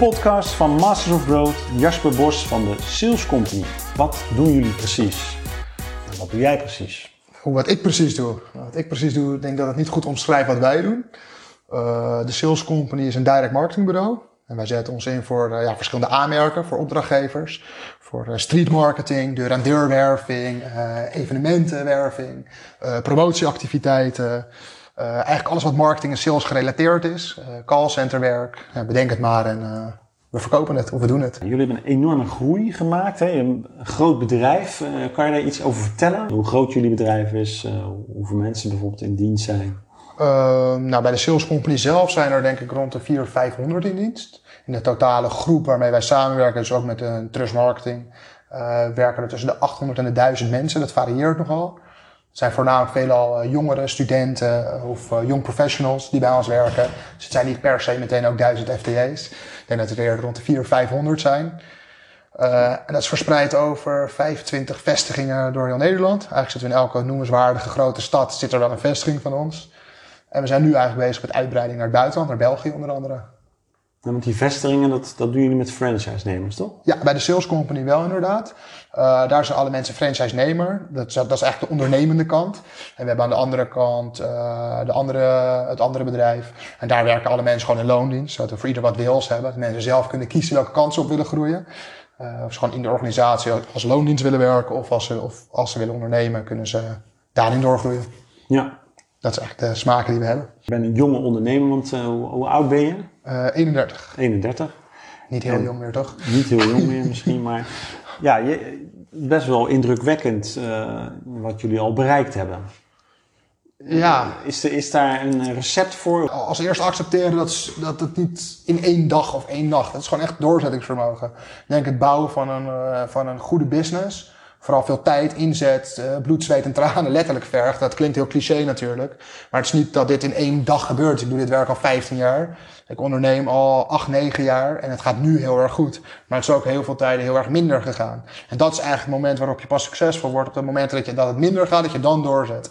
podcast van Masters of Growth, Jasper Bos van de Sales Company. Wat doen jullie precies? En wat doe jij precies? Wat ik precies doe. Wat ik precies doe, denk dat het niet goed omschrijft wat wij doen. Uh, de Sales Company is een direct marketingbureau. En wij zetten ons in voor uh, ja, verschillende aanmerken, voor opdrachtgevers, voor uh, street marketing, deur aan deurwerving, evenementenwerving, promotieactiviteiten. Eigenlijk alles wat marketing en sales gerelateerd is. callcenterwerk, bedenk het maar en we verkopen het of we doen het. Jullie hebben een enorme groei gemaakt, hè? een groot bedrijf. kan je daar iets over vertellen? Hoe groot jullie bedrijf is, hoeveel mensen bijvoorbeeld in dienst zijn? Uh, nou, bij de sales company zelf zijn er denk ik rond de 400, 500 in dienst. In de totale groep waarmee wij samenwerken, dus ook met een trust marketing, uh, werken er tussen de 800 en de 1000 mensen. Dat varieert nogal. Het zijn voornamelijk veelal uh, jongeren, studenten eh, of young professionals die bij ons werken. Dus het zijn niet per se meteen ook 1000 FTE's. Ik denk dat er eerder rond de 400, 500 zijn. en dat is verspreid over 25 vestigingen door heel Nederland. Eigenlijk zitten we in elke noemenswaardige grote stad zit er wel een vestiging van ons. En we zijn nu eigenlijk bezig met uitbreiding naar het buitenland, naar België onder andere. Ja, want die vestigingen, dat, dat doen jullie met franchise-nemers, toch? Ja, bij de sales company wel inderdaad. Uh, daar zijn alle mensen franchise-nemer. Dat, is, dat is eigenlijk de ondernemende kant. En we hebben aan de andere kant uh, de andere, het andere bedrijf. En daar werken alle mensen gewoon in loondienst. Zodat we voor ieder wat wils hebben. Dat mensen zelf kunnen kiezen welke kant ze op willen groeien. Uh, of ze gewoon in de organisatie als loondienst willen werken. Of als ze, of als ze willen ondernemen, kunnen ze daarin doorgroeien. Ja, dat is eigenlijk de smaken die we hebben. Je bent een jonge ondernemer, want hoe, oud ben je? Uh, 31. 31. Niet heel en jong meer, toch? Niet heel jong meer misschien, maar ja, je, best wel indrukwekkend uh, wat jullie al bereikt hebben. Ja. Is, is daar een recept voor? Als eerste accepteren dat, dat het niet in één dag of één nacht. Het is gewoon echt doorzettingsvermogen. Ik denk het bouwen van een, uh, van een goede business vooral veel tijd inzet, uh, bloed, zweet en tranen letterlijk vergt. Dat klinkt heel cliché natuurlijk. Maar het is niet dat dit in één dag gebeurt. Ik doe dit werk al 15 jaar. Ik onderneem al 8, 9 jaar en het gaat nu heel erg goed. Maar het is ook heel veel tijden heel erg minder gegaan. En dat is eigenlijk het moment waarop je pas succesvol wordt. Op het moment dat, je, dat het minder gaat, dat je dan doorzet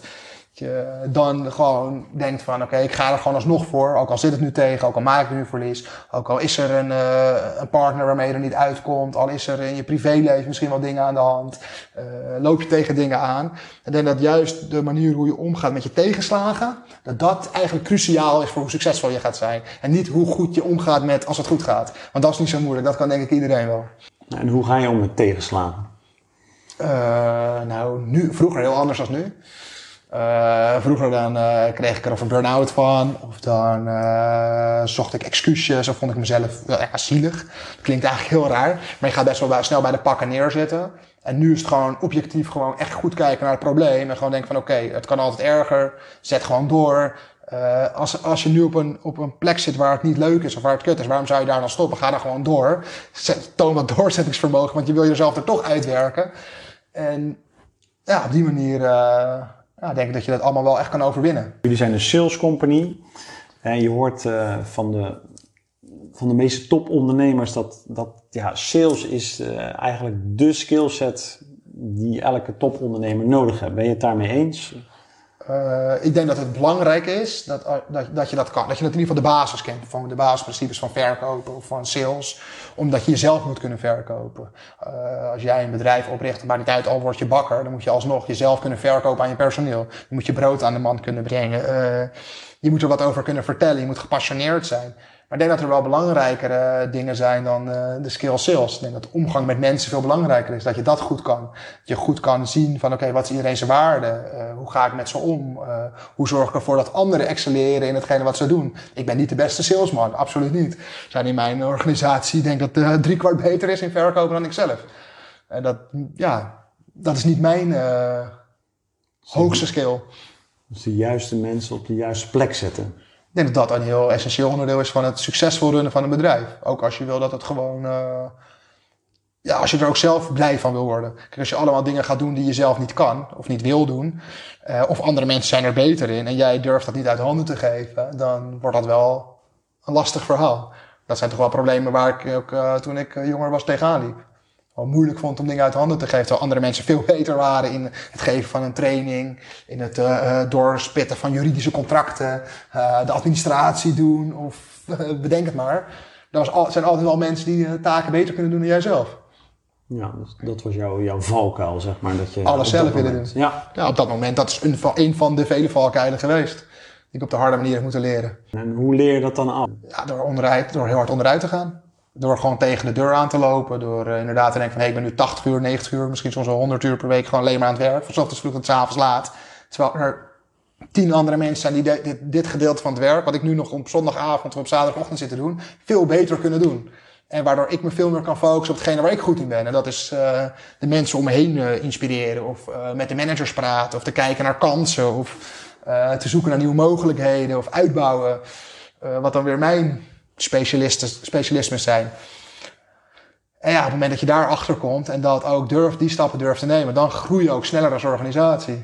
je dan gewoon denkt van oké, ik ga er gewoon alsnog voor. Ook al zit het nu tegen, ook al maak ik nu verlies. Ook al is er een, uh, een partner waarmee je er niet uitkomt. Al is er in je privéleven misschien wel dingen aan de hand. Uh, loop je tegen dingen aan. Ik denk dat juist de manier hoe je omgaat met je tegenslagen. Dat dat eigenlijk cruciaal is voor hoe succesvol je gaat zijn. En niet hoe goed je omgaat met als het goed gaat. Want dat is niet zo moeilijk. Dat kan denk ik iedereen wel. En hoe ga je om met tegenslagen? Uh, nou, nu, vroeger heel anders dan nu. Uh, vroeger dan uh, kreeg ik er of een burn-out van, of dan uh, zocht ik excuses, of vond ik mezelf ja, zielig. Dat klinkt eigenlijk heel raar, maar je gaat best wel snel bij de pakken neerzetten. En nu is het gewoon objectief gewoon echt goed kijken naar het probleem en gewoon denken van oké, het kan altijd erger, zet gewoon door. als, als je nu op een, op een plek zit waar het niet leuk is of waar het kut is, waarom zou je daar dan stoppen? Ga dan gewoon door. Zet, toon wat doorzettingsvermogen, want je wil jezelf er toch uitwerken. En ja, op die manier ja, denk ik dat je dat allemaal wel echt kan overwinnen. Jullie zijn een sales company. En je hoort uh, van, de, van de meeste topondernemers dat, dat ja, sales is uh, eigenlijk de skillset die elke topondernemer nodig heeft. Ben je het daarmee eens? Uh, ik denk dat het belangrijk is dat, dat, dat je dat kan. Dat je dat in ieder geval de basis kent. Van de basisprincipes van verkopen of van sales. Omdat je jezelf moet kunnen verkopen. Uh, als jij een bedrijf opricht, maakt niet uit, al word je bakker. Dan moet je alsnog jezelf kunnen verkopen aan je personeel. Je moet je brood aan de man kunnen brengen. Je moet er wat over kunnen vertellen. Je moet gepassioneerd zijn. Maar ik denk dat er wel belangrijkere dingen zijn dan uh, de skill sales. Ik denk dat omgang met mensen veel belangrijker is. Dat je dat goed kan. Dat je goed kan zien van oké, okay, wat is iedereen zijn waarde? Uh, hoe ga ik met ze om? Uh, hoe zorg ik ervoor dat anderen excelleren in hetgene wat ze doen? Ik ben niet de beste salesman, absoluut niet. Zijn in mijn organisatie, denk dat uh, drie kwart beter is in verkopen dan ik zelf. En dat, ja, dat is niet mijn hoogste skill. Dus de juiste mensen op de juiste plek zetten. Ik denk dat dat een heel essentieel onderdeel is van het succesvol runnen van een bedrijf. Ook als je wil dat het gewoon. Uh, ja, als je er ook zelf blij van wil worden. Kijk, als je allemaal dingen gaat doen die je zelf niet kan of niet wil doen. Uh, of andere mensen zijn er beter in en jij durft dat niet uit handen te geven. Dan wordt dat wel een lastig verhaal. Dat zijn toch wel problemen waar ik ook uh, toen ik jonger was tegenaan liep wel moeilijk vond om dingen uit handen te geven. Terwijl andere mensen veel beter waren in het geven van een training, in het uh, doorspitten van juridische contracten, uh, de administratie doen of bedenk het maar. Er al, zijn altijd wel mensen die taken beter kunnen doen dan jij zelf. Ja, dus dat was jouw, jouw valkuil, zeg maar. Dat je Alles zelf willen doen. Ja. Ja, op dat moment, dat is een van, een van de vele valkuilen geweest. Die ik op de harde manier heb moeten leren. En hoe leer je dat dan af? Ja, door, onderuit, door heel hard onderuit te gaan. Door gewoon tegen de deur aan te lopen. Door eh, inderdaad te denken van, hé, ik ben nu 80 uur, 90 uur, misschien soms wel 100 uur per week gewoon alleen maar aan het werk. Van ochtends vroeg tot avonds laat. Terwijl er tien andere mensen zijn die dit, dit gedeelte van het werk, wat ik nu nog op zondagavond of op zaterdagochtend zit te doen, veel beter kunnen doen. En waardoor ik me veel meer kan focussen op hetgene waar ik goed in ben. En dat is eh, de mensen om me heen eh, inspireren. Of met de managers praten. Of te kijken naar kansen. Of te zoeken naar nieuwe mogelijkheden. Of uitbouwen. Wat dan weer mijn specialisten, specialismes zijn. En ja, op het moment dat je daar achter komt en dat ook durft, die stappen durft te nemen, dan groei je ook sneller als organisatie.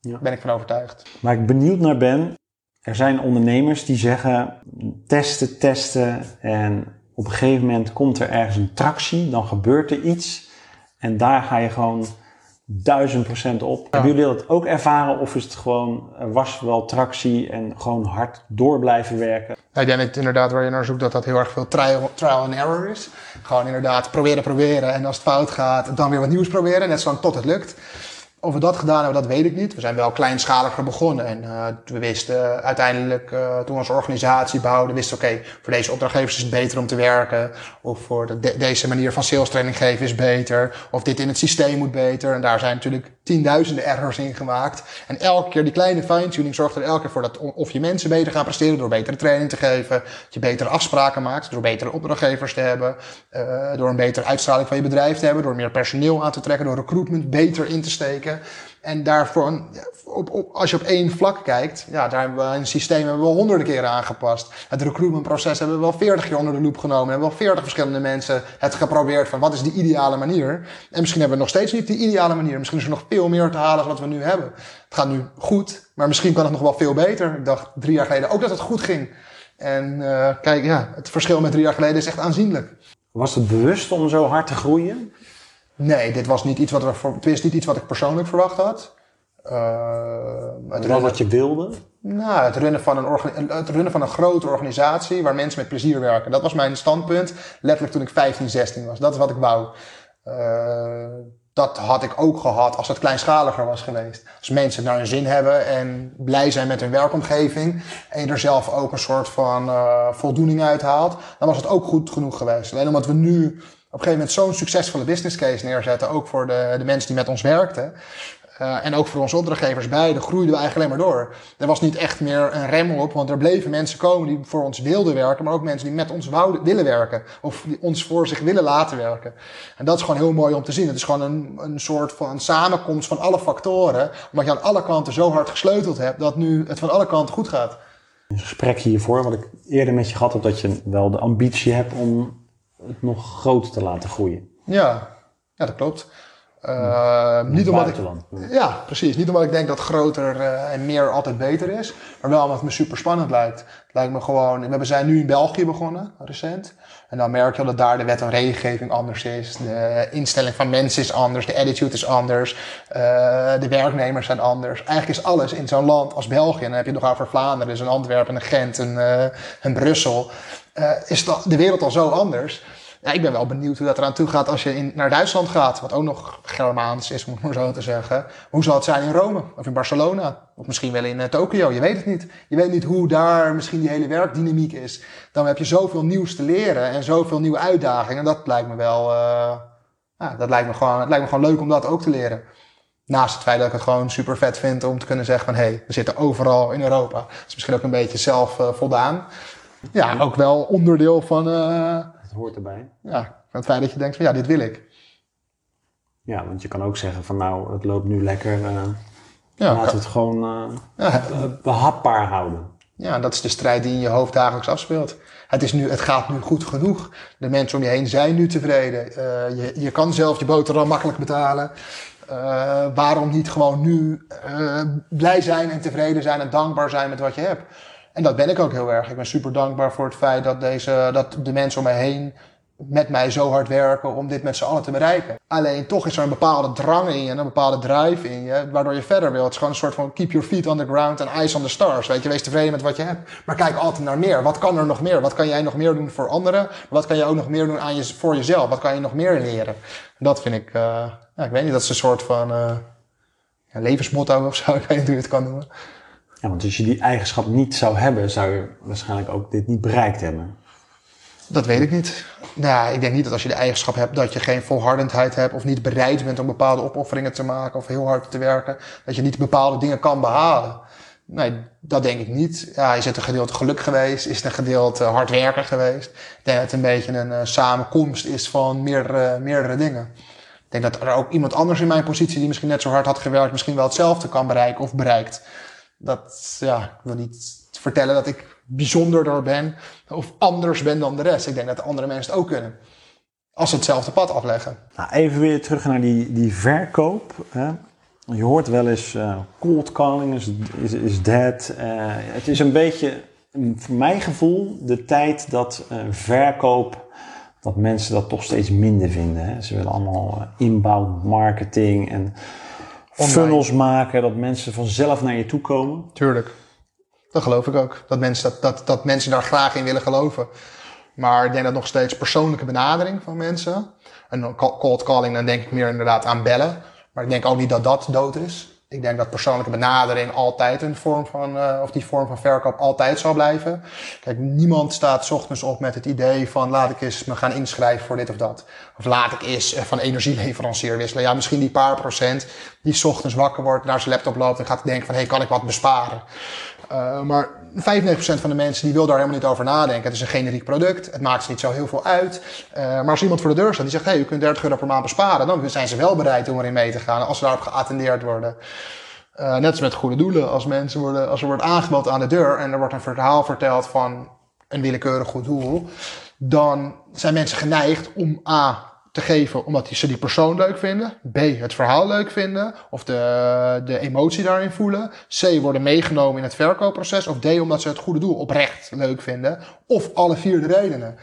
Ja. Daar ben ik van overtuigd. Waar ik benieuwd naar ben, er zijn ondernemers die zeggen testen, testen en op een gegeven moment komt er ergens een tractie, dan gebeurt er iets en daar ga je gewoon duizend procent op. Hebben jullie dat ook ervaren of is het gewoon, er was wel tractie en gewoon hard door blijven werken? Ik denk dat inderdaad waar je naar zoekt dat dat heel erg veel trial, and error is. Gewoon inderdaad proberen, proberen en als het fout gaat dan weer wat nieuws proberen, net zolang tot het lukt. Of we dat gedaan hebben, dat weet ik niet. We zijn wel kleinschaliger begonnen. En uh, we wisten uiteindelijk, uh, toen we onze organisatie bouwden, wisten oké, voor deze opdrachtgevers is het beter om te werken. Of voor de, de, deze manier van sales training geven is beter. Of dit in het systeem moet beter. En daar zijn natuurlijk tienduizenden errors in gemaakt. En elke keer die kleine fine-tuning zorgt er elke keer voor dat of je mensen beter gaan presteren door betere training te geven. Dat je betere afspraken maakt door betere opdrachtgevers te hebben. Uh, door een betere uitstraling van je bedrijf te hebben. Door meer personeel aan te trekken. Door recruitment beter in te steken. En daarvoor, op, op, als je op één vlak kijkt, ja, daar hebben we een systeem hebben we honderden keren aangepast. Het recruitmentproces hebben we wel veertig keer onder de loep genomen. Hebben we wel veertig verschillende mensen het geprobeerd van wat is die ideale manier. En misschien hebben we nog steeds niet die ideale manier. Misschien is er nog veel meer te halen dan wat we nu hebben. Het gaat nu goed, maar misschien kan het nog wel veel beter. Ik dacht drie jaar geleden ook dat het goed ging. En uh, kijk, ja, het verschil met drie jaar geleden is echt aanzienlijk. Was het bewust om zo hard te groeien? Nee, dit was niet iets wat, we, het is niet iets wat ik persoonlijk verwacht had. Uh, het Wel wat je wilde? Nou, het runnen, van een het runnen van een grote organisatie waar mensen met plezier werken. Dat was mijn standpunt, letterlijk toen ik 15, 16 was. Dat is wat ik wou. Uh, dat had ik ook gehad als het kleinschaliger was geweest. Als mensen naar hun zin hebben en blij zijn met hun werkomgeving. En je er zelf ook een soort van uh, voldoening uit haalt. Dan was het ook goed genoeg geweest. Alleen omdat we nu op een gegeven moment zo'n succesvolle business case neerzetten. Ook voor de, de mensen die met ons werkten. Uh, en ook voor onze opdrachtgevers beide groeiden we eigenlijk alleen maar door. Er was niet echt meer een rem op, want er bleven mensen komen die voor ons wilden werken, maar ook mensen die met ons wouden, willen werken. Of die ons voor zich willen laten werken. En dat is gewoon heel mooi om te zien. Het is gewoon een, een soort van samenkomst van alle factoren, omdat je aan alle kanten zo hard gesleuteld hebt, dat nu het van alle kanten goed gaat. Een gesprek hiervoor, wat ik eerder met je gehad heb, dat je wel de ambitie hebt om het nog groter te laten groeien. Ja, ja dat klopt. Uh, niet omdat ik, ja, precies. Niet omdat ik denk dat groter uh, en meer altijd beter is. Maar wel omdat het me super spannend lijkt. Het lijkt me gewoon... We zijn nu in België begonnen, recent. En dan merk je dat daar de wet en regelgeving anders is. De instelling van mensen is anders. De attitude is anders. Uh, de werknemers zijn anders. Eigenlijk is alles in zo'n land als België. En dan heb je het nog over Vlaanderen, dus een Antwerpen, een Gent, een, een Brussel. Is de wereld al zo anders. Ja, ik ben wel benieuwd hoe dat eraan toe gaat als je in, naar Duitsland gaat. Wat ook nog Germaans is, om het maar zo te zeggen. Hoe zal het zijn in Rome? Of in Barcelona? Of misschien wel in uh, Tokio? Je weet het niet. Je weet niet hoe daar misschien die hele werkdynamiek is. Dan heb je zoveel nieuws te leren en zoveel nieuwe uitdagingen. En dat lijkt me wel... Uh, ja, dat lijkt me, gewoon, het lijkt me gewoon leuk om dat ook te leren. Naast het feit dat ik het gewoon super vet vind om te kunnen zeggen van... hé, hey, we zitten overal in Europa. Dat is misschien ook een beetje zelf voldaan. Ja, ook wel onderdeel van... Het hoort erbij. Ja, het feit dat je denkt van ja, dit wil ik. Ja, want je kan ook zeggen van nou, het loopt nu lekker. Uh, ja, laten we het gewoon uh, ja. behapbaar houden. Ja, dat is de strijd die in je hoofd dagelijks afspeelt. Het, is nu, het gaat nu goed genoeg. De mensen om je heen zijn nu tevreden. Uh, je, je kan zelf je boterham makkelijk betalen. Uh, waarom niet gewoon nu uh, blij zijn en tevreden zijn en dankbaar zijn met wat je hebt? En dat ben ik ook heel erg. Ik ben super dankbaar voor het feit dat, deze, dat de mensen om mij heen met mij zo hard werken om dit met z'n allen te bereiken. Alleen toch is er een bepaalde drang in je, een bepaalde drive in je, waardoor je verder wil. Het is gewoon een soort van keep your feet on the ground and eyes on the stars. Weet je, wees tevreden met wat je hebt. Maar kijk altijd naar meer. Wat kan er nog meer? Wat kan jij nog meer doen voor anderen? Wat kan je ook nog meer doen aan je, voor jezelf? Wat kan je nog meer leren? Dat vind ik, uh, ja, ik weet niet, dat is een soort van uh, ja, levensmotto of zo. Ik weet niet hoe je het kan noemen. Ja, want als je die eigenschap niet zou hebben, zou je waarschijnlijk ook dit niet bereikt hebben. Dat weet ik niet. Nou, ik denk niet dat als je de eigenschap hebt dat je geen volhardendheid hebt of niet bereid bent om bepaalde opofferingen te maken of heel hard te werken, dat je niet bepaalde dingen kan behalen. Nee, dat denk ik niet. Ja, is het een gedeelte geluk geweest? Is het een gedeelte hard werken geweest? Ik denk dat het een beetje een uh, samenkomst is van meerdere, meerdere dingen. Ik denk dat er ook iemand anders in mijn positie die misschien net zo hard had gewerkt, misschien wel hetzelfde kan bereiken of bereikt. Dat, ja, ik wil niet vertellen dat ik bijzonderder ben of anders ben dan de rest. Ik denk dat de andere mensen het ook kunnen. Als ze hetzelfde pad afleggen. Nou, even weer terug naar die, die verkoop. Hè. Je hoort wel eens uh, cold calling is, is, is dead. Uh, het is een beetje, voor mijn gevoel, de tijd dat uh, verkoop, dat mensen dat toch steeds minder vinden. Hè. Ze willen allemaal inbound marketing en Online. funnels maken, dat mensen vanzelf naar je toe komen. Tuurlijk. Dat geloof ik ook. Dat mensen, dat, dat, dat mensen daar graag in willen geloven. Maar ik denk dat nog steeds persoonlijke benadering van mensen. En cold calling, dan denk ik meer inderdaad aan bellen. Maar ik denk ook niet dat dat dood is. Ik denk dat persoonlijke benadering altijd een vorm van, uh, of die vorm van verkoop altijd zal blijven. Kijk, niemand staat ochtends op met het idee van laat ik eens me gaan inschrijven voor dit of dat. Of laat ik eens van energieleverancier wisselen. Ja, misschien die paar procent die ochtends wakker wordt, naar zijn laptop loopt en gaat denken van hé, hey, kan ik wat besparen? Uh, maar 95% van de mensen die wil daar helemaal niet over nadenken. Het is een generiek product, het maakt ze niet zo heel veel uit. Uh, maar als iemand voor de deur staat die zegt, hé, hey, u kunt 30 euro per maand besparen, dan zijn ze wel bereid om erin mee te gaan als ze daarop geattendeerd worden. Uh, net als met goede doelen, als mensen worden, als er wordt aangeboden aan de deur en er wordt een verhaal verteld van een willekeurig goed doel, dan zijn mensen geneigd om A, te geven omdat ze die persoon leuk vinden. B, het verhaal leuk vinden. Of de, de emotie daarin voelen. C, worden meegenomen in het verkoopproces. Of D, omdat ze het goede doel oprecht leuk vinden. Of alle vier de redenen.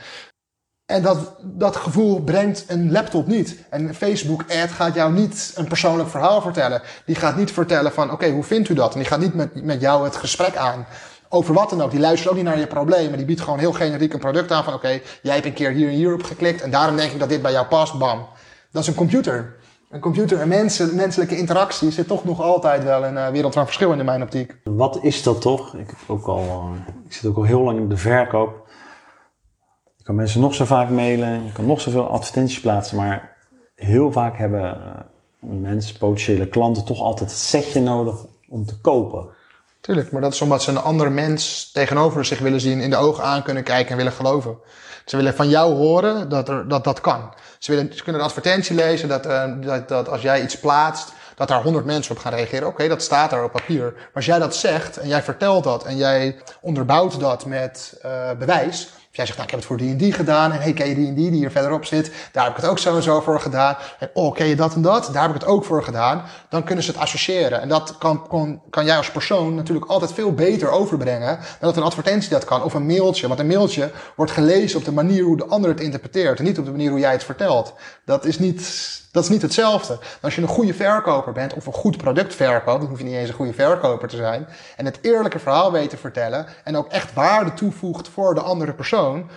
En dat, dat gevoel brengt een laptop niet. En Facebook ad gaat jou niet een persoonlijk verhaal vertellen. Die gaat niet vertellen van, oké, hoe vindt u dat? En die gaat niet met, met jou het gesprek aan over wat dan ook. Die luistert ook niet naar je problemen. Die biedt gewoon heel generiek een product aan van oké, jij hebt een keer hier en hier op geklikt en daarom denk ik dat dit bij jou past. Bam. Dat is een computer. Een computer en mensen, menselijke interactie zit toch nog altijd wel een uh, wereld van verschil in, mijn optiek. Wat is dat toch? Ik, ook al, uh, ik zit ook al heel lang in de verkoop. Je kan mensen nog zo vaak mailen, je kan nog zoveel advertenties plaatsen, maar heel vaak hebben uh, mensen, potentiële klanten, toch altijd het setje nodig om te kopen. Tuurlijk, maar dat is omdat ze een ander mens tegenover zich willen zien, in de ogen aan kunnen kijken en willen geloven. Ze willen van jou horen dat er, dat, dat kan. Ze, willen, ze kunnen een advertentie lezen dat, uh, dat, dat als jij iets plaatst, dat daar honderd mensen op gaan reageren. Oké, dat staat daar op papier. Maar als jij dat zegt en jij vertelt dat en jij onderbouwt dat met uh, bewijs, jij zegt, nou, ik heb het voor die en die gedaan. En hey, ken je die en die die hier verderop zit? Daar heb ik het ook zo en zo voor gedaan. En oh, ken je dat en dat? Daar heb ik het ook voor gedaan. Dan kunnen ze het associëren. En dat kan, kan, kan jij als persoon natuurlijk altijd veel beter overbrengen. Dan dat een advertentie dat kan. Of een mailtje. Want een mailtje wordt gelezen op de manier hoe de ander het interpreteert. En niet op de manier hoe jij het vertelt. Dat is niet, dat is niet hetzelfde. Als je een goede verkoper bent, of een goed product verkoopt, dan hoef je niet eens een goede verkoper te zijn. En het eerlijke verhaal weet te vertellen. En ook echt waarde toevoegt voor de andere persoon.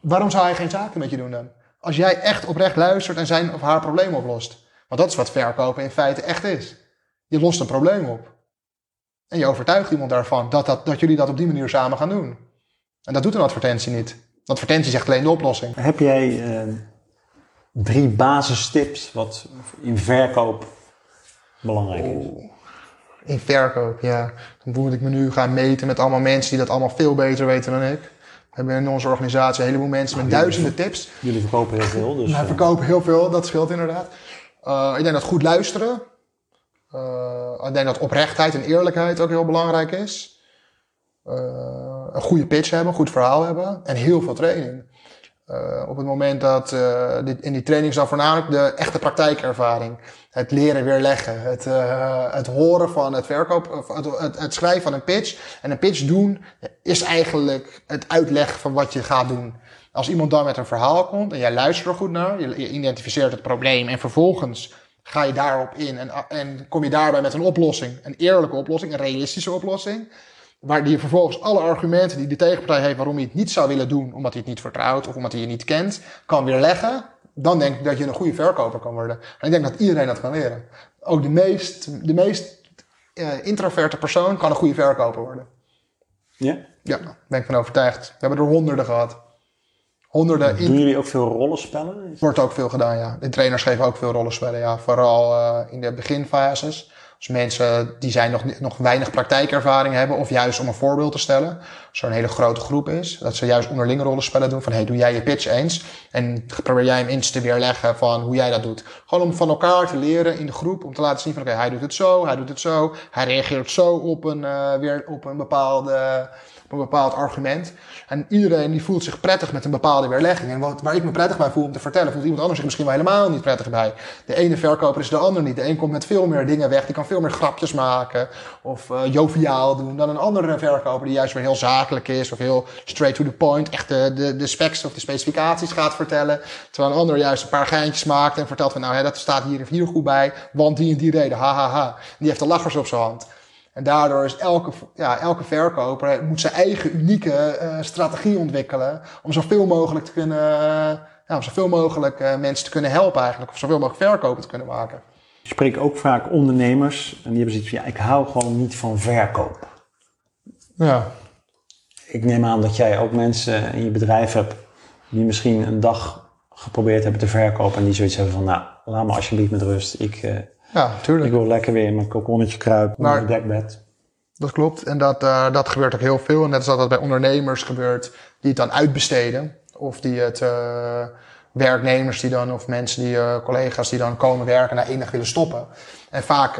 Waarom zou hij geen zaken met je doen dan? Als jij echt oprecht luistert en zijn of haar probleem oplost. Want dat is wat verkopen in feite echt is. Je lost een probleem op. En je overtuigt iemand daarvan dat, dat, dat jullie dat op die manier samen gaan doen. En dat doet een advertentie niet. Een advertentie zegt alleen de oplossing. Heb jij uh, drie basistips wat in verkoop belangrijk is? Oh, in verkoop, ja. Dan moet ik me nu gaan meten met allemaal mensen die dat allemaal veel beter weten dan ik. We hebben in onze organisatie een heleboel mensen met duizenden tips. Jullie verkopen heel veel. Dus, Wij verkopen heel veel, dat scheelt inderdaad. Uh, ik denk dat goed luisteren. Uh, ik denk dat oprechtheid en eerlijkheid ook heel belangrijk is. Uh, een goede pitch hebben, een goed verhaal hebben en heel veel training. Uh, op het moment dat uh, dit, in die training dan voornamelijk de echte praktijkervaring. Het leren weerleggen. Het, uh, het horen van het verkoop, het, het, het, schrijven van een pitch. En een pitch doen is eigenlijk het uitleggen van wat je gaat doen. Als iemand dan met een verhaal komt en jij luistert er goed naar, je, je identificeert het probleem en vervolgens ga je daarop in en, en kom je daarbij met een oplossing. Een eerlijke oplossing, een realistische oplossing. Waar die vervolgens alle argumenten die de tegenpartij heeft waarom hij het niet zou willen doen, omdat hij het niet vertrouwt of omdat hij je niet kent, kan weerleggen. Dan denk ik dat je een goede verkoper kan worden. En ik denk dat iedereen dat kan leren. Ook de meest, de meest uh, introverte persoon kan een goede verkoper worden. Ja? Ja, ben ik van overtuigd. We hebben er honderden gehad. Honderden. Doen jullie ook veel rollenspellen? Wordt ook veel gedaan, ja. De trainers geven ook veel rollenspellen, ja. Vooral uh, in de beginfases. Als mensen die zijn nog, nog weinig praktijkervaring hebben, of juist om een voorbeeld te stellen. Er een hele grote groep is, dat ze juist onderlinge rollenspellen doen. Van hey, doe jij je pitch eens? En probeer jij hem eens te weerleggen van hoe jij dat doet. Gewoon om van elkaar te leren in de groep, om te laten zien van oké, hij doet het zo, hij doet het zo. Hij reageert zo op een, uh, weer op een bepaalde op een bepaald argument. En iedereen die voelt zich prettig met een bepaalde weerlegging. En wat, waar ik me prettig bij voel om te vertellen, voelt iemand anders zich misschien wel helemaal niet prettig bij. De ene verkoper is de ander niet. De een komt met veel meer dingen weg. Die kan veel meer grapjes maken of uh, joviaal doen dan een andere verkoper die juist weer heel zakelijk is of heel straight to the point. Echt de, de, de specs of de specificaties gaat vertellen. Terwijl een ander juist een paar geintjes maakt en vertelt van nou hè, dat staat hier hier goed bij, want die en die reden, ha. Die heeft de lachers op zijn hand. En daardoor is elke, ja, elke verkoper moet zijn eigen unieke uh, strategie ontwikkelen om zoveel mogelijk te kunnen, uh, ja, om zoveel mogelijk uh, mensen te kunnen helpen eigenlijk, of zoveel mogelijk verkopen te kunnen maken. Ik spreek ook vaak ondernemers en die hebben zoiets van, ja, ik hou gewoon niet van verkoop. Ja. Ik neem aan dat jij ook mensen in je bedrijf hebt die misschien een dag geprobeerd hebben te verkopen en die zoiets hebben van, nou, laat me alsjeblieft met rust. Ik, ja, tuurlijk. Ik wil lekker weer in mijn kokonnetje kruipen, onder mijn dekbed. Dat klopt. En dat, uh, dat gebeurt ook heel veel. En net als dat dat bij ondernemers gebeurt die het dan uitbesteden. Of die het uh, werknemers die dan, of mensen die, uh, collega's die dan komen werken en enig willen stoppen. En vaak,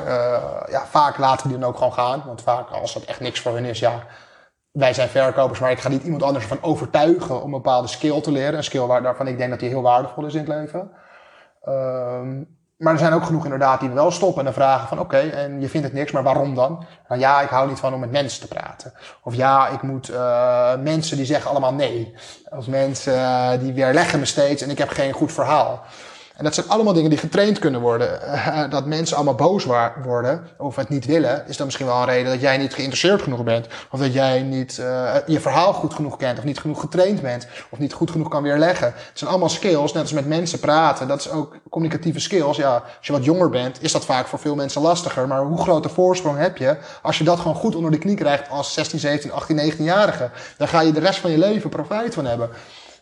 ja, vaak laten die dan ook gewoon gaan. Want vaak als dat echt niks voor hen is, ja, wij zijn verkopers, maar ik ga niet iemand anders van overtuigen om een bepaalde skill te leren. Een skill waar, waarvan ik denk dat die heel waardevol is in het leven. Um, maar er zijn ook genoeg inderdaad die wel stoppen en dan vragen van oké, en je vindt het niks, maar waarom dan? Nou ja, ik hou niet van om met mensen te praten. Of ja, ik moet uh, mensen die zeggen allemaal nee. Of mensen uh, die weerleggen me steeds en ik heb geen goed verhaal. En dat zijn allemaal dingen die getraind kunnen worden. Uh, dat mensen allemaal boos worden of het niet willen, is dan misschien wel een reden dat jij niet geïnteresseerd genoeg bent. Of dat jij niet uh, je verhaal goed genoeg kent, of niet genoeg getraind bent, of niet goed genoeg kan weerleggen. Het zijn allemaal skills, net als met mensen praten. Dat is ook communicatieve skills. Ja, als je wat jonger bent, is dat vaak voor veel mensen lastiger. Maar hoe grote voorsprong heb je als je dat gewoon goed onder de knie krijgt als 16, 17, 18, 19-jarige? Dan ga je de rest van je leven profijt van hebben.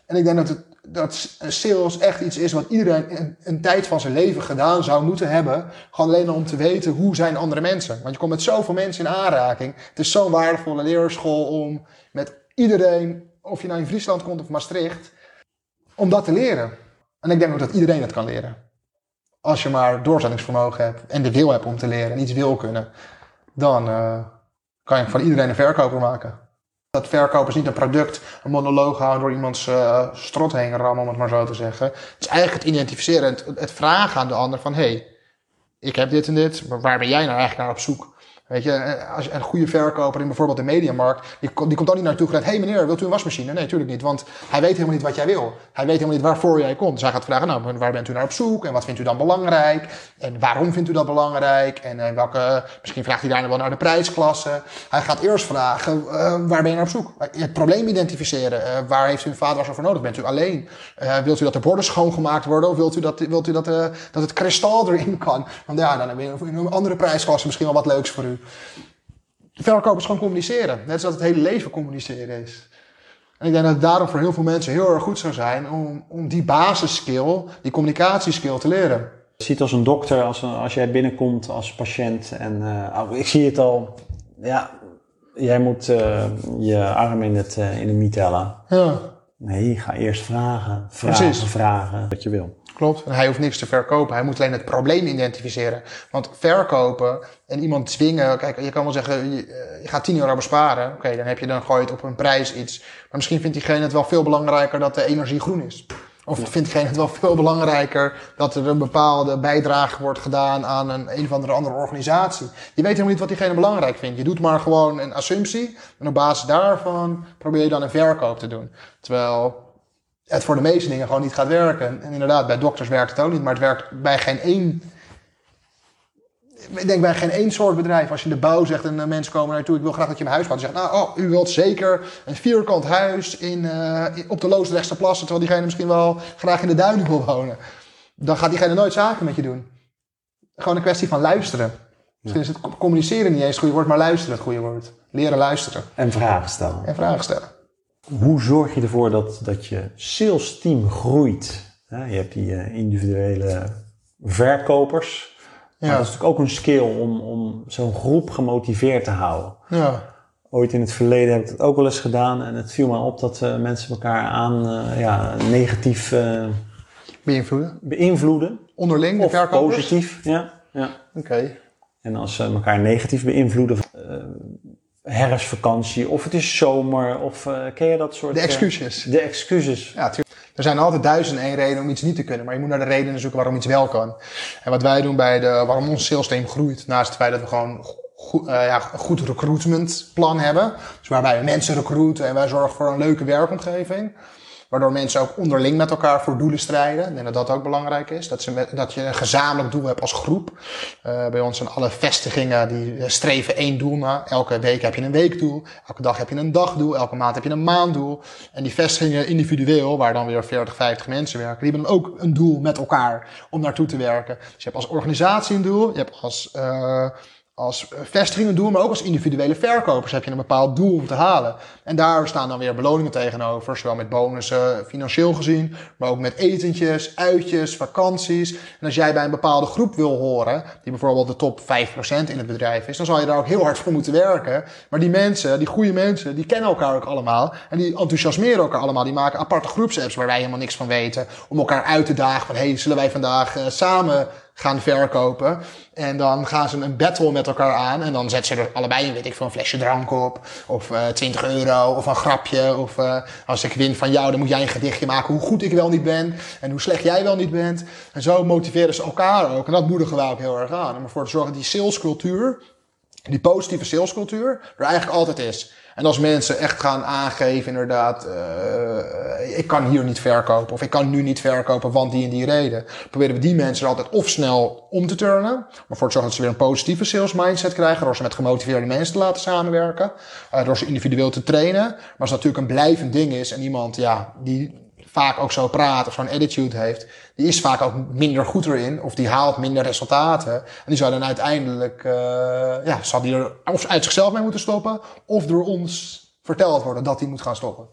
En ik denk dat, het, dat sales echt iets is wat iedereen een, tijd van zijn leven gedaan zou moeten hebben. Gewoon alleen om te weten hoe zijn andere mensen. Want je komt met zoveel mensen in aanraking. Het is zo'n waardevolle leerschool om met iedereen, of je nou in Friesland komt of Maastricht, om dat te leren. En ik denk ook dat iedereen het kan leren. Als je maar doorzettingsvermogen hebt en de wil hebt om te leren en iets wil kunnen, dan uh, kan je van iedereen een verkoper maken. Dat verkopers niet een product, een monoloog houden door iemands uh, strot heen rammen, om het maar zo te zeggen. Het is eigenlijk het identificeren, het, het vragen aan de ander van, hé, hey, ik heb dit en dit, maar waar ben jij nou eigenlijk naar op zoek? Weet je, eh, als een goede verkoper in bijvoorbeeld de mediamarkt, die, die komt ook niet naartoe gerend. Hé hey meneer, wilt u een wasmachine? Nee, natuurlijk niet. Want hij weet helemaal niet wat jij wil. Hij weet helemaal niet waarvoor jij komt. Dus hij gaat vragen, nou, waar bent u naar op zoek? En wat vindt u dan belangrijk? En waarom vindt u dat belangrijk? En uh, welke, misschien vraagt hij daarna wel naar de prijsklasse. Hij gaat eerst vragen, uh, waar ben je naar op zoek? Het probleem identificeren. Waar heeft u een vader voor nodig? Bent u alleen? wilt u dat de borden schoongemaakt worden? Of wilt u dat, wilt u dat, dat het kristal erin kan? Want ja, dan heb je een andere prijsklasse misschien wel wat leuks voor u. Verkopers gewoon communiceren. Net zoals het hele leven communiceren is. En ik denk dat het daarom voor heel veel mensen heel erg goed zou zijn om, om die basisskill, die communicatieskill te leren. Je ziet als een dokter, als, als jij binnenkomt als patiënt en uh, ik zie het al, ja, jij moet uh, je arm in het, uh, in de miet tellen. Ja. Nee, ga eerst vragen, vragen, Precies. vragen wat je wil. Klopt. En hij hoeft niks te verkopen. Hij moet alleen het probleem identificeren. Want verkopen en iemand zwingen. Kijk, je kan wel zeggen, je, eh, gaat 10 euro besparen. Oké, dan heb je dan gooit op een prijs iets. Maar misschien vindt diegene het wel veel belangrijker dat de energie groen is. Of vindt diegene het wel veel belangrijker dat er een bepaalde bijdrage wordt gedaan aan een, een of andere andere organisatie. Je weet helemaal niet wat diegene belangrijk vindt. Je doet maar gewoon een assumptie. En op basis daarvan probeer je dan een verkoop te doen. Terwijl het voor de meeste dingen gewoon niet gaat werken. En inderdaad, bij dokters werkt het ook niet, maar het werkt bij geen één. Ik denk bij geen één soort bedrijf. Als je in de bouw zegt en uh, mensen komen naartoe, ik wil graag dat je mijn huis gaat. Dan zegt, nou, oh, u wilt zeker een vierkant huis in, uh, op de Loosdrechtse plassen, terwijl diegene misschien wel graag in de duinen wil wonen. Dan gaat diegene nooit zaken met je doen. Gewoon een kwestie van luisteren. Misschien is het communiceren niet eens het goede woord, maar luisteren het goede woord. Leren luisteren. En vragen stellen. En vragen stellen. Hoe zorg je ervoor dat, dat je sales team groeit? je hebt die uh, individuele verkopers. Maar dat is natuurlijk ook een skill om, om zo'n groep gemotiveerd te houden. Ja. Ooit in het verleden heb ik dat ook wel eens gedaan. En het viel me op dat uh, mensen elkaar aan uh, ja, negatief beïnvloeden. beïnvloeden. Onderling, de of verkopers? positief, ja. ja. Oké. Okay. En als ze elkaar negatief beïnvloeden, herfstvakantie, of het is zomer, of uh, ken je dat soort... De excuses. Uh, de excuses. Ja, tuurlijk. Er zijn altijd duizend en één redenen om iets niet te kunnen, maar je moet naar de redenen zoeken waarom iets wel kan. En wat wij doen bij de, waarom ons sales team groeit, naast het feit dat we gewoon goed, uh, ja, een goed recruitment plan hebben, dus waarbij we mensen recruiten en wij zorgen voor een leuke werkomgeving, Waardoor mensen ook onderling met elkaar voor doelen strijden. Ik denk dat dat ook belangrijk is. Dat, ze met, dat je een gezamenlijk doel hebt als groep. Uh, bij ons zijn alle vestigingen die streven één doel na. Elke week heb je een weekdoel. Elke dag heb je een dagdoel. Elke maand heb je een maanddoel. En die vestigingen individueel, waar dan weer 40, 50 mensen werken, die hebben dan ook een doel met elkaar om naartoe te werken. Dus je hebt als organisatie een doel. Je hebt als... Uh, als vestiging een doel, maar ook als individuele verkopers heb je een bepaald doel om te halen. En daar staan dan weer beloningen tegenover, zowel met bonussen financieel gezien, maar ook met etentjes, uitjes, vakanties. En als jij bij een bepaalde groep wil horen, die bijvoorbeeld de top 5% in het bedrijf is, dan zal je daar ook heel hard voor moeten werken. Maar die mensen, die goede mensen, die kennen elkaar ook allemaal en die enthousiasmeren elkaar allemaal. Die maken aparte groepsapps waar wij helemaal niks van weten, om elkaar uit te dagen van, hey, zullen wij vandaag uh, samen gaan verkopen. En dan gaan ze een battle met elkaar aan. En dan zetten ze er allebei een, weet ik veel, een flesje drank op. Of uh, 20 euro. Of een grapje. Of uh, als ik win van jou, dan moet jij een gedichtje maken hoe goed ik wel niet ben. En hoe slecht jij wel niet bent. En zo motiveren ze elkaar ook. En dat moedigen wij ook heel erg aan. Om ervoor te zorgen dat die salescultuur, die positieve salescultuur, er eigenlijk altijd is. En als mensen echt gaan aangeven, inderdaad, uh, ik kan hier niet verkopen. Of ik kan nu niet verkopen, want die en die reden. Proberen we die mensen altijd of snel om te turnen. Maar voor te zorgen dat ze weer een positieve sales mindset krijgen. Door ze met gemotiveerde mensen te laten samenwerken. Uh, door ze individueel te trainen. Maar als het natuurlijk een blijvend ding is en iemand, ja, die vaak ook zo praat of zo'n attitude heeft, die is vaak ook minder goed erin of die haalt minder resultaten. En die zou dan uiteindelijk, uh, ja, zal die er of uit zichzelf mee moeten stoppen of door ons verteld worden dat hij moet gaan stoppen.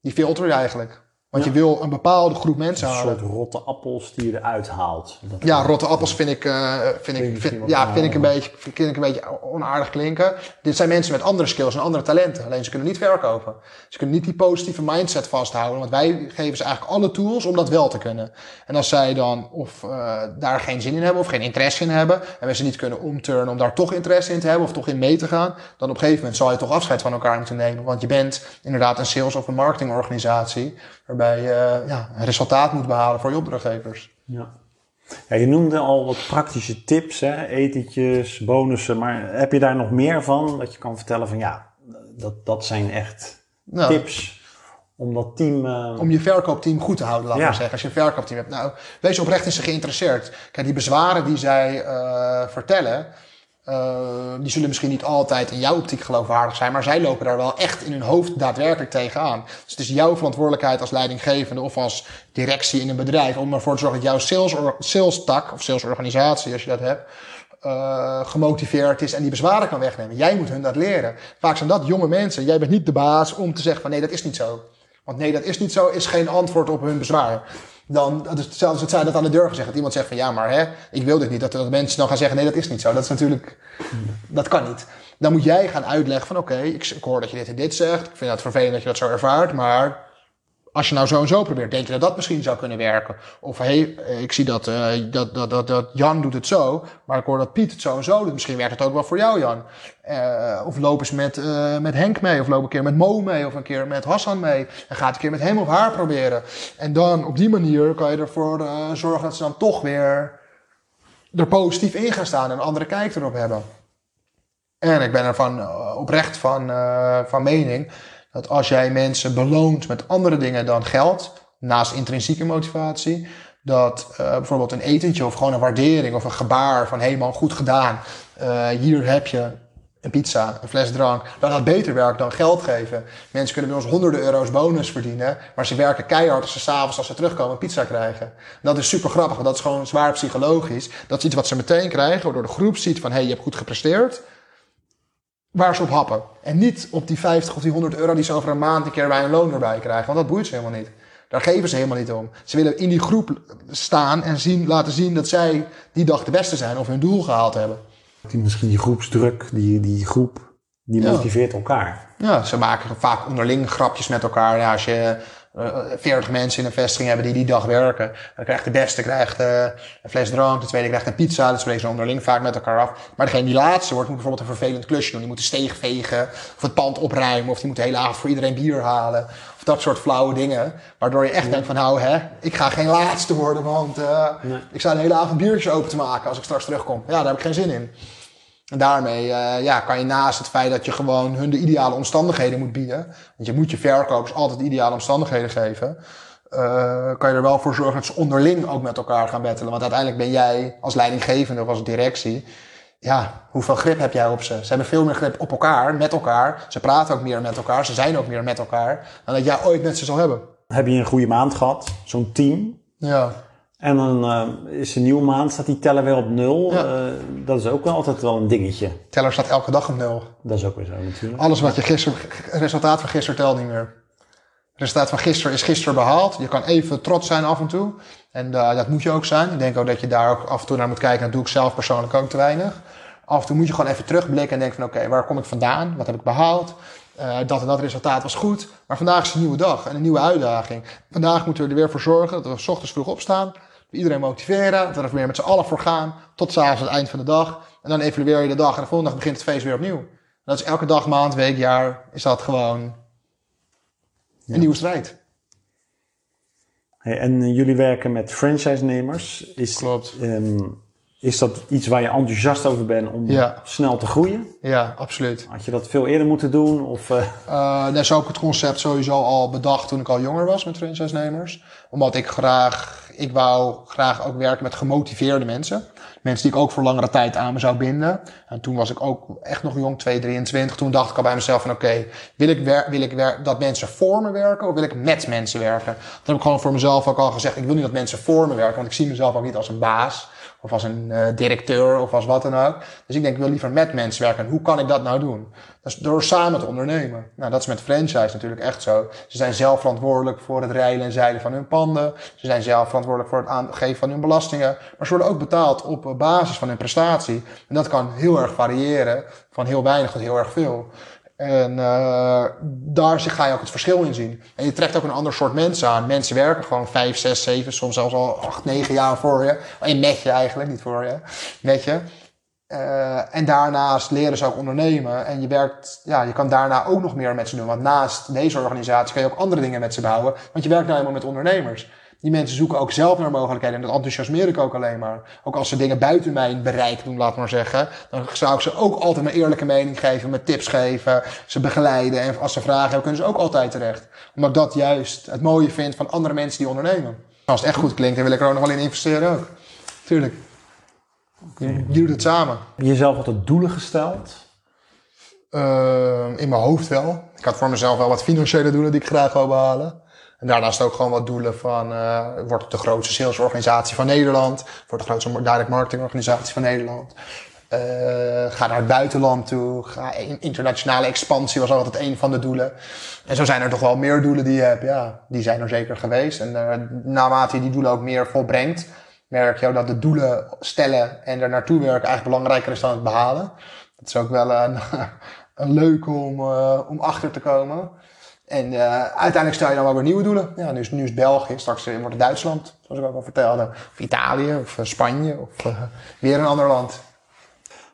Die filter je eigenlijk. Want ja. je wil een bepaalde groep mensen een halen. Een soort rotte appels die je eruit haalt. Dat ja, rotte appels vind ik, uh, vind ik, vind, ja, vind ik, een beetje, vind ik een beetje onaardig klinken. Dit zijn mensen met andere skills en andere talenten. Alleen ze kunnen niet verkopen. Ze kunnen niet die positieve mindset vasthouden. Want wij geven ze eigenlijk alle tools om dat wel te kunnen. En als zij dan of uh, daar geen zin in hebben of geen interesse in hebben. En we ze niet kunnen omturnen om daar toch interesse in te hebben of toch in mee te gaan. Dan op een gegeven moment zal je toch afscheid van elkaar moeten nemen. Want je bent inderdaad een sales of een marketingorganisatie. Waarbij je uh, ja, een resultaat moet behalen voor je opdrachtgevers. Ja. ja. je noemde al wat praktische tips, hè? etentjes, bonussen. Maar heb je daar nog meer van? Dat je kan vertellen van ja, dat, dat zijn echt nou, tips om dat team... Uh... Om je verkoopteam goed te houden, laat ja. maar zeggen. Als je een verkoopteam hebt. Nou, wees oprecht in ze geïnteresseerd. Kijk, die bezwaren die zij uh, vertellen... Uh, die zullen misschien niet altijd in jouw optiek geloofwaardig zijn, maar zij lopen daar wel echt in hun hoofd daadwerkelijk tegenaan. Dus het is jouw verantwoordelijkheid als leidinggevende of als directie in een bedrijf om ervoor te zorgen dat jouw sales, sales tak of salesorganisatie, als je dat hebt, uh, gemotiveerd is en die bezwaren kan wegnemen. Jij moet hun dat leren. Vaak zijn dat jonge mensen. Jij bent niet de baas om te zeggen van nee, dat is niet zo. Want nee, dat is niet zo, is geen antwoord op hun bezwaar dan, dat is hetzelfde als het zij dat aan de deur gezegd. Dat iemand zegt van ja, maar hè, ik wil dit niet. Dat, dat mensen dan gaan zeggen nee, dat is niet zo. Dat is natuurlijk, dat kan niet. Dan moet jij gaan uitleggen van oké, ik, ik, hoor dat je dit en dit zegt. Ik vind het vervelend dat je dat zo ervaart, maar als je nou zo en zo probeert, denk je dat dat misschien zou kunnen werken? Of hey, ik zie dat, uh, dat, dat, dat, dat Jan doet het zo, maar ik hoor dat Piet het zo en zo doet. Misschien werkt het ook wel voor jou, Jan. Uh, of loop eens met, met Henk mee, of loop een keer met Mo mee, of een keer met Hassan mee. En ga het een keer met hem of haar proberen. En dan op die manier kan je ervoor zorgen dat ze dan toch weer er positief in gaan staan en een andere kijk erop hebben. En ik ben ervan oprecht van, van mening dat als jij mensen beloont met andere dingen dan geld, naast intrinsieke motivatie, dat uh, bijvoorbeeld een etentje of gewoon een waardering of een gebaar van helemaal goed gedaan, uh, hier heb je een pizza, een fles drank, dat dat beter werkt dan geld geven. Mensen kunnen bij ons honderden euro's bonus verdienen, maar ze werken keihard als ze s'avonds als ze terugkomen een pizza krijgen. dat is super grappig, want dat is gewoon zwaar psychologisch. Dat is iets wat ze meteen krijgen, waardoor de groep ziet van hé, hey, je hebt goed gepresteerd waar ze op happen. En niet op die 50 of die 100 euro die ze over een maand een keer bij een loon erbij krijgen. Want dat boeit ze helemaal niet. Daar geven ze helemaal niet om. Ze willen in die groep staan en zien, laten zien dat zij die dag de beste zijn of hun doel gehaald hebben. Die, misschien die groepsdruk, die, die groep, die motiveert elkaar. Ja, ze maken vaak onderling grapjes met elkaar. Ja, als je 40 mensen in een vestiging hebben die die dag werken. Dan krijgt de beste krijgt, uh, een fles drank, de tweede krijgt een pizza. Dat spreken ze onderling vaak met elkaar af. Maar degene die laatste wordt, moet bijvoorbeeld een vervelend klusje doen. Die moet de steeg vegen, of het pand opruimen, of die moet de hele avond voor iedereen bier halen. Of dat soort flauwe dingen. Waardoor je echt denkt van, nou hè, ik ga geen laatste worden, want uh, nee. ik sta de hele avond biertjes open te maken als ik straks terugkom. Ja, daar heb ik geen zin in. En daarmee uh, ja, kan je naast het feit dat je gewoon hun de ideale omstandigheden moet bieden. Want je moet je verkopers altijd de ideale omstandigheden geven. Uh, kan je er wel voor zorgen dat ze onderling ook met elkaar gaan bettelen. Want uiteindelijk ben jij als leidinggevende of als directie. Ja, hoeveel grip heb jij op ze? Ze hebben veel meer grip op elkaar, met elkaar. Ze praten ook meer met elkaar. Ze zijn ook meer met elkaar. Dan dat jij ooit met ze zal hebben. Heb je een goede maand gehad? Zo'n team? Ja. En dan uh, is een nieuwe maand, staat die teller weer op nul. Ja. Uh, dat is ook wel altijd wel een dingetje. Teller staat elke dag op nul. Dat is ook weer zo natuurlijk. Alles wat je gisteren, resultaat van gisteren telt niet meer. Het resultaat van gisteren is gisteren behaald. Je kan even trots zijn af en toe. En uh, dat moet je ook zijn. Ik denk ook dat je daar ook af en toe naar moet kijken. Dat doe ik zelf persoonlijk ook te weinig. Af en toe moet je gewoon even terugblikken en denken van oké, okay, waar kom ik vandaan? Wat heb ik behaald? Uh, dat en dat resultaat was goed. Maar vandaag is een nieuwe dag en een nieuwe uitdaging. Vandaag moeten we er weer voor zorgen dat we s ochtends vroeg opstaan iedereen motiveren. Dat we er weer met z'n allen voor gaan. Tot s'avonds het eind van de dag. En dan evalueer je de dag. En de volgende dag begint het feest weer opnieuw. En dat is elke dag, maand, week, jaar. Is dat gewoon een ja. nieuwe strijd. Hey, en jullie werken met franchise-nemers. Is, Klopt. Um, is dat iets waar je enthousiast over bent om ja. snel te groeien? Ja, absoluut. Had je dat veel eerder moeten doen? Of, uh... Uh, nee, zo heb ik het concept sowieso al bedacht toen ik al jonger was met franchise-nemers. Omdat ik graag ik wou graag ook werken met gemotiveerde mensen. Mensen die ik ook voor langere tijd aan me zou binden. En toen was ik ook echt nog jong, 2, 23. Toen dacht ik al bij mezelf van oké, wil ik, wil ik wer dat mensen voor me werken of wil ik met mensen werken? Dat heb ik gewoon voor mezelf ook al gezegd. Ik wil niet dat mensen voor me werken, want ik zie mezelf ook niet als een baas. Of als een uh, directeur of als wat dan ook. Dus ik denk, ik wil liever met mensen werken. En hoe kan ik dat nou doen? Dat is door samen te ondernemen. Nou, dat is met franchise natuurlijk echt zo. Ze zijn zelf verantwoordelijk voor het rijden en zeilen van hun panden. Ze zijn zelf verantwoordelijk voor het aangeven van hun belastingen. Maar ze worden ook betaald op basis van hun prestatie. En dat kan heel erg variëren. Van heel weinig tot heel erg veel. En uh, daar ga je ook het verschil in zien. En je trekt ook een ander soort mensen aan. Mensen werken gewoon 5, 6, 7, soms zelfs al 8, 9 jaar voor je. En met je eigenlijk, niet voor je. Met je. Uh, en daarnaast leren ze ook ondernemen. En je werkt, ja, je kan daarna ook nog meer met ze doen. Want naast deze organisatie kan je ook andere dingen met ze bouwen. Want je werkt nou helemaal met ondernemers. Die mensen zoeken ook zelf naar mogelijkheden. En dat enthousiasmeer ik ook alleen maar. Ook als ze dingen buiten mijn bereik doen, laat maar zeggen. Dan zou ik ze ook altijd mijn eerlijke mening geven. Met tips geven. Ze begeleiden. En als ze vragen hebben, kunnen ze ook altijd terecht. Omdat ik dat juist het mooie vind van andere mensen die ondernemen. Als het echt goed klinkt, dan wil ik er ook nog wel in investeren ook. Tuurlijk. Je doet het samen. Heb je jezelf altijd doelen gesteld? Uh, in mijn hoofd wel. Ik had voor mezelf wel wat financiële doelen die ik graag wil behalen. En daarnaast ook gewoon wat doelen van, uh, wordt de grootste salesorganisatie van Nederland, wordt de grootste direct marketingorganisatie van Nederland. Uh, ga naar het buitenland toe, ga internationale expansie was altijd een van de doelen. En zo zijn er toch wel meer doelen die je hebt, ja, die zijn er zeker geweest. En uh, naarmate je die doelen ook meer volbrengt, merk je ook dat de doelen stellen en er naartoe werken eigenlijk belangrijker is dan het behalen. Dat is ook wel een, een leuk om, om achter te komen. En uh, uiteindelijk stel je dan wel weer nieuwe doelen. Ja, nu is, nu is België, straks wordt het Duitsland, zoals ik ook al vertelde. Of Italië, of Spanje, of uh, weer een ander land.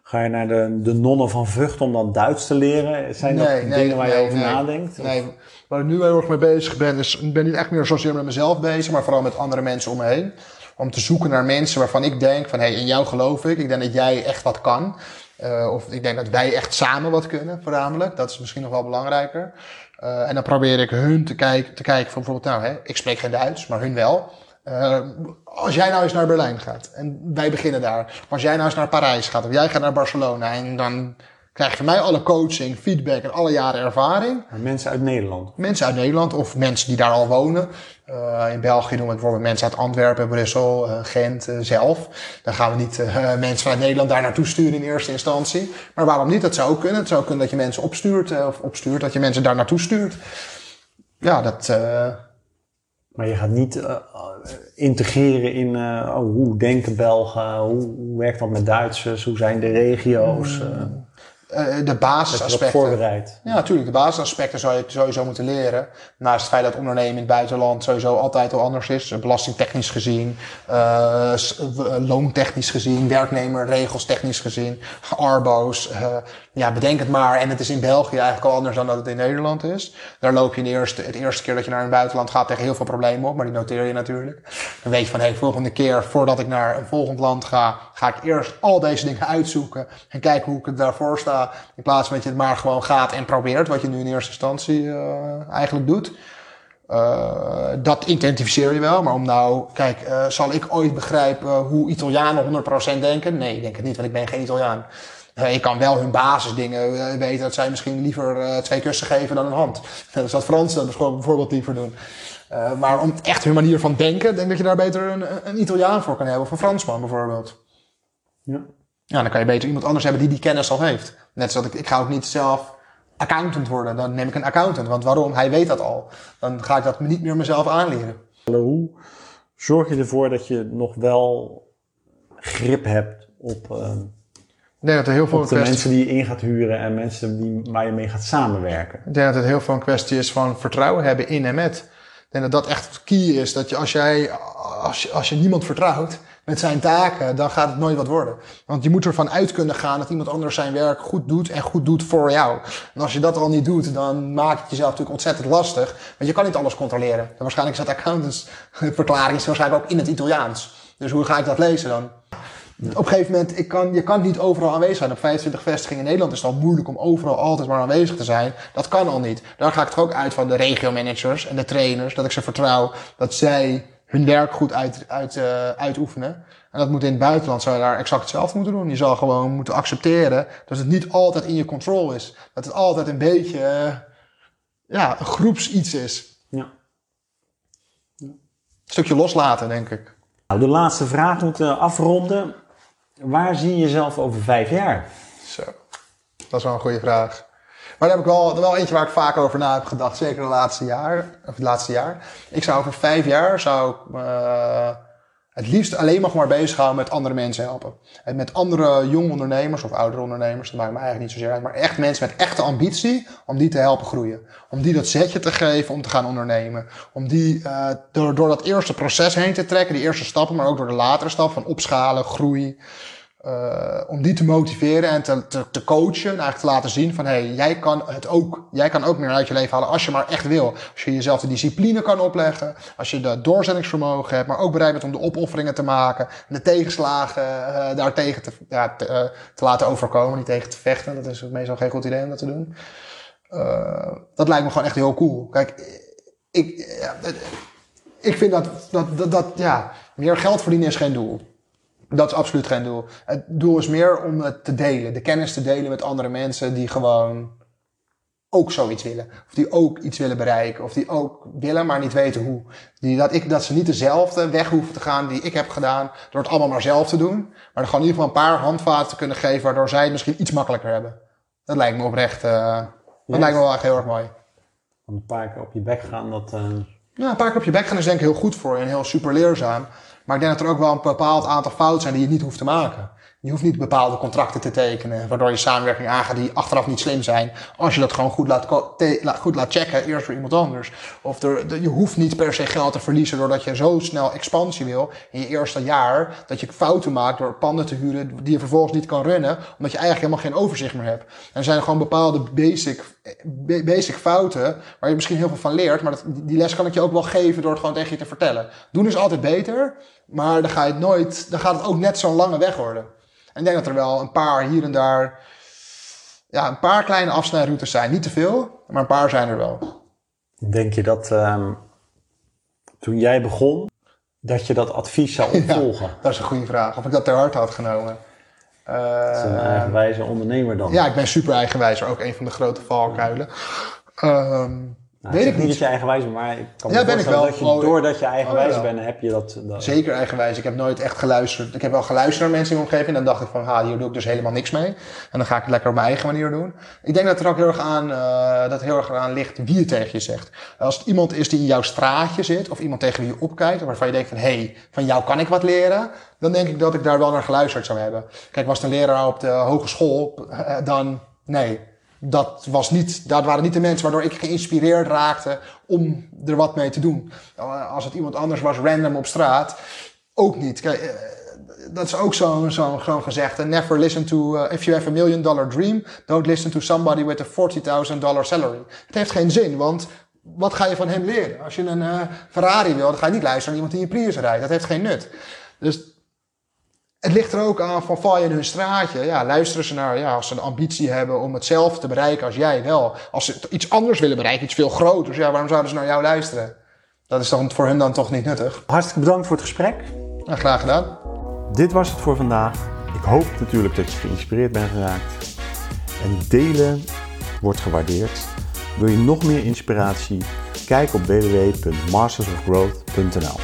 Ga je naar de, de nonnen van Vught om dan Duits te leren? Zijn dat nee, dingen waar je over nadenkt? Nee, waar ik nu heel erg mee bezig ben, is ik ben niet echt meer zozeer met mezelf bezig, maar vooral met andere mensen om me heen. Om te zoeken naar mensen waarvan ik denk van, hé, hey, in jou geloof ik. Ik denk dat jij echt wat kan. Uh, of ik denk dat wij echt samen wat kunnen, voornamelijk. Dat is misschien nog wel belangrijker. Uh, en dan probeer ik hun te kijken, te kijken van bijvoorbeeld, nou, hè, ik spreek geen Duits, maar hun wel. Uh, als jij nou eens naar Berlijn gaat en wij beginnen daar. Of als jij nou eens naar Parijs gaat of jij gaat naar Barcelona en dan krijg je mij alle coaching, feedback en alle jaren ervaring. mensen uit Nederland? Mensen uit Nederland of mensen die daar al wonen. Uh, in België noemen we bijvoorbeeld mensen uit Antwerpen, Brussel, uh, Gent uh, zelf. Dan gaan we niet mensen vanuit Nederland daar naartoe sturen in eerste instantie. Maar waarom niet? Dat zou ook kunnen. Het zou kunnen dat je mensen opstuurt, of opstuurt, dat je mensen daar naartoe stuurt. Ja, dat... Maar je gaat niet integreren in oh, hoe denken Belgen, hoe, hoe, werkt dat met Duitsers, hoe zijn de regio's? Hmm. Uh, de basisaspecten. voorbereid. Ja, natuurlijk. De basisaspecten zou je sowieso moeten leren. Naast het feit dat ondernemen in het buitenland sowieso altijd al anders is. Belastingtechnisch gezien, uh, loontechnisch gezien, werknemerregels technisch gezien, arbo's. Uh, ja, bedenk het maar. En het is in België eigenlijk al anders dan dat het in Nederland is. Daar loop je de eerste, het eerste keer dat je naar een buitenland gaat tegen heel veel problemen op. Maar die noteer je natuurlijk. Dan weet je van, hé, hey, volgende keer voordat ik naar een volgend land ga, ga ik eerst al deze dingen uitzoeken. En kijken hoe ik het daarvoor sta in plaats van dat je het maar gewoon gaat en probeert, wat je nu in eerste instantie uh, eigenlijk doet. Uh, dat identificeer je wel, maar om nou, kijk, uh, zal ik ooit begrijpen hoe Italianen 100% denken? Nee, ik denk het niet, want ik ben geen Italiaan. ik kan wel hun basisdingen weten dat zij misschien liever twee kussen geven dan een hand. Dat is wat Fransen bijvoorbeeld liever doen. maar om echt hun manier van denken, denk dat je daar beter een, een Italiaan voor kan hebben, of een Fransman bijvoorbeeld. Ja. Ja, dan kan je beter iemand anders hebben die die kennis al heeft. Net zoals ik, ik ga ook niet zelf accountant worden. Dan neem ik een accountant. Want waarom? Hij weet dat al. Dan ga ik dat niet meer mezelf aanleren. Hoe zorg je ervoor dat je nog wel grip hebt op, uh, ik denk dat er heel veel op de mensen die je in gaat huren en mensen die, waar je mee gaat samenwerken? Ik denk dat het heel veel een kwestie is van vertrouwen hebben in en met. Ik denk dat dat echt key is. Dat je als jij, als je, als je niemand vertrouwt, met zijn taken, dan gaat het nooit wat worden. Want je moet ervan uit kunnen gaan dat iemand anders zijn werk goed doet en goed doet voor jou. En als je dat al niet doet, dan maakt het jezelf natuurlijk ontzettend lastig. Want je kan niet alles controleren. En waarschijnlijk dat accountantsverklaring waarschijnlijk ook in het Italiaans. Dus hoe ga ik dat lezen dan? Op een gegeven moment, ik kan, je kan niet overal aanwezig zijn. Op 25 vestigingen in Nederland is het al moeilijk om overal altijd maar aanwezig te zijn. Dat kan al niet. Daar ga ik toch ook uit van de regio-managers en de trainers. Dat ik ze vertrouw dat zij hun werk goed uit, uit, uh, uitoefenen. En dat moet in het buitenland, zou je daar exact hetzelfde moeten doen. Je zal gewoon moeten accepteren dat het niet altijd in je control is. Dat het altijd een beetje, uh, ja, een groeps iets is. Ja. ja. Een stukje loslaten, denk ik. Nou, de laatste vraag moeten afronden. Waar zie je jezelf over vijf jaar? Zo, dat is wel een goede vraag. Maar daar heb ik wel, wel eentje waar ik vaker over na heb gedacht. Zeker de laatste jaar. Of het laatste jaar. Ik zou over vijf jaar zou ik, uh, het liefst alleen maar, maar bezighouden met andere mensen helpen. En met andere jonge ondernemers of oudere ondernemers. Dat maakt me eigenlijk niet zozeer uit. Maar echt mensen met echte ambitie om die te helpen groeien. Om die dat zetje te geven om te gaan ondernemen. Om die uh, door, door dat eerste proces heen te trekken. Die eerste stappen. Maar ook door de latere stap van opschalen, groei. Uh, om die te motiveren en te, te, te coachen. En eigenlijk te laten zien van, hé, hey, jij kan het ook. Jij kan ook meer uit je leven halen als je maar echt wil. Als je jezelf de discipline kan opleggen. Als je de doorzettingsvermogen hebt. Maar ook bereid bent om de opofferingen te maken. En de tegenslagen uh, daartegen te, ja, te, uh, te, laten overkomen. Niet tegen te vechten. Dat is meestal geen goed idee om dat te doen. dat lijkt me gewoon echt heel cool. Kijk, ik, ja, ik vind dat, dat, dat, dat, ja, meer geld verdienen is geen doel. Dat is absoluut geen doel. Het doel is meer om het te delen. De kennis te delen met andere mensen die gewoon ook zoiets willen. Of die ook iets willen bereiken. Of die ook willen, maar niet weten hoe. Die, dat, ik, dat ze niet dezelfde weg hoeven te gaan die ik heb gedaan. Door het allemaal maar zelf te doen. Maar gewoon in ieder geval een paar handvaten te kunnen geven. Waardoor zij het misschien iets makkelijker hebben. Dat lijkt me oprecht. Uh, dat lijkt me wel echt heel erg mooi. Om een paar keer op je bek gaan, dat... Uh... Ja, een paar keer op je bek gaan is denk ik heel goed voor je. En heel super leerzaam. Maar ik denk dat er ook wel een bepaald aantal fouten zijn die je niet hoeft te maken. Je hoeft niet bepaalde contracten te tekenen, waardoor je samenwerking aangaat die achteraf niet slim zijn. Als je dat gewoon goed laat, goed laat checken, eerst voor iemand anders. Of je hoeft niet per se geld te verliezen doordat je zo snel expansie wil in je eerste jaar. Dat je fouten maakt door panden te huren die je vervolgens niet kan runnen, omdat je eigenlijk helemaal geen overzicht meer hebt. Er zijn gewoon bepaalde basic, basic fouten waar je misschien heel veel van leert. Maar dat, die les kan ik je ook wel geven door het gewoon tegen je te vertellen. Doen is altijd beter, maar dan, ga je het nooit, dan gaat het ook net zo'n lange weg worden. En ik denk dat er wel een paar hier en daar, ja, een paar kleine afsnijroutes zijn. Niet te veel, maar een paar zijn er wel. Denk je dat um, toen jij begon, dat je dat advies zou opvolgen? Ja, dat is een goede vraag. Of ik dat ter harte had genomen. Uh, een eigenwijze ondernemer dan. Ja, ik ben super eigenwijzer. Ook een van de grote valkuilen. Um, nou, weet ik niet. dat je eigenwijs bent, maar ik kan me ja, ben ik wel. dat je, doordat je eigenwijs oh, bent, heb je dat, dat, Zeker eigenwijs. Ik heb nooit echt geluisterd. Ik heb wel geluisterd naar mensen in mijn omgeving en dan dacht ik van, ha, hier doe ik dus helemaal niks mee. En dan ga ik het lekker op mijn eigen manier doen. Ik denk dat er ook heel erg aan, uh, dat heel erg aan ligt wie het tegen je zegt. Als het iemand is die in jouw straatje zit, of iemand tegen wie je opkijkt, waarvan je denkt van, hé, hey, van jou kan ik wat leren, dan denk ik dat ik daar wel naar geluisterd zou hebben. Kijk, was een leraar op de hogeschool, eh, dan nee dat, was niet, dat waren niet de mensen waardoor ik geïnspireerd raakte om er wat mee te doen. Als het iemand anders was, random op straat, ook niet. Kijk, eh, dat is ook zo'n zo, zo gezegde. Never listen to, if you have a million dollar dream, don't listen to somebody with a $40,000 dollar salary. Het heeft geen zin, want wat ga je van hem leren? Als je een Ferrari wil, dan ga je niet luisteren naar iemand die een Prius rijdt. Dat heeft geen nut. Dus het ligt er ook aan van val je in hun straatje. Ja, luisteren ze naar, ja, als ze een ambitie hebben om hetzelfde te bereiken als jij wel. Als ze iets anders willen bereiken, iets veel groters, ja, waarom zouden ze naar jou luisteren? Dat is dan voor hen dan toch niet nuttig. Hartstikke bedankt voor het gesprek. Ja, graag gedaan. Dit was het voor vandaag. Ik hoop natuurlijk dat je geïnspireerd bent geraakt. En delen wordt gewaardeerd. Wil je nog meer inspiratie? Kijk op www.mastersofgrowth.nl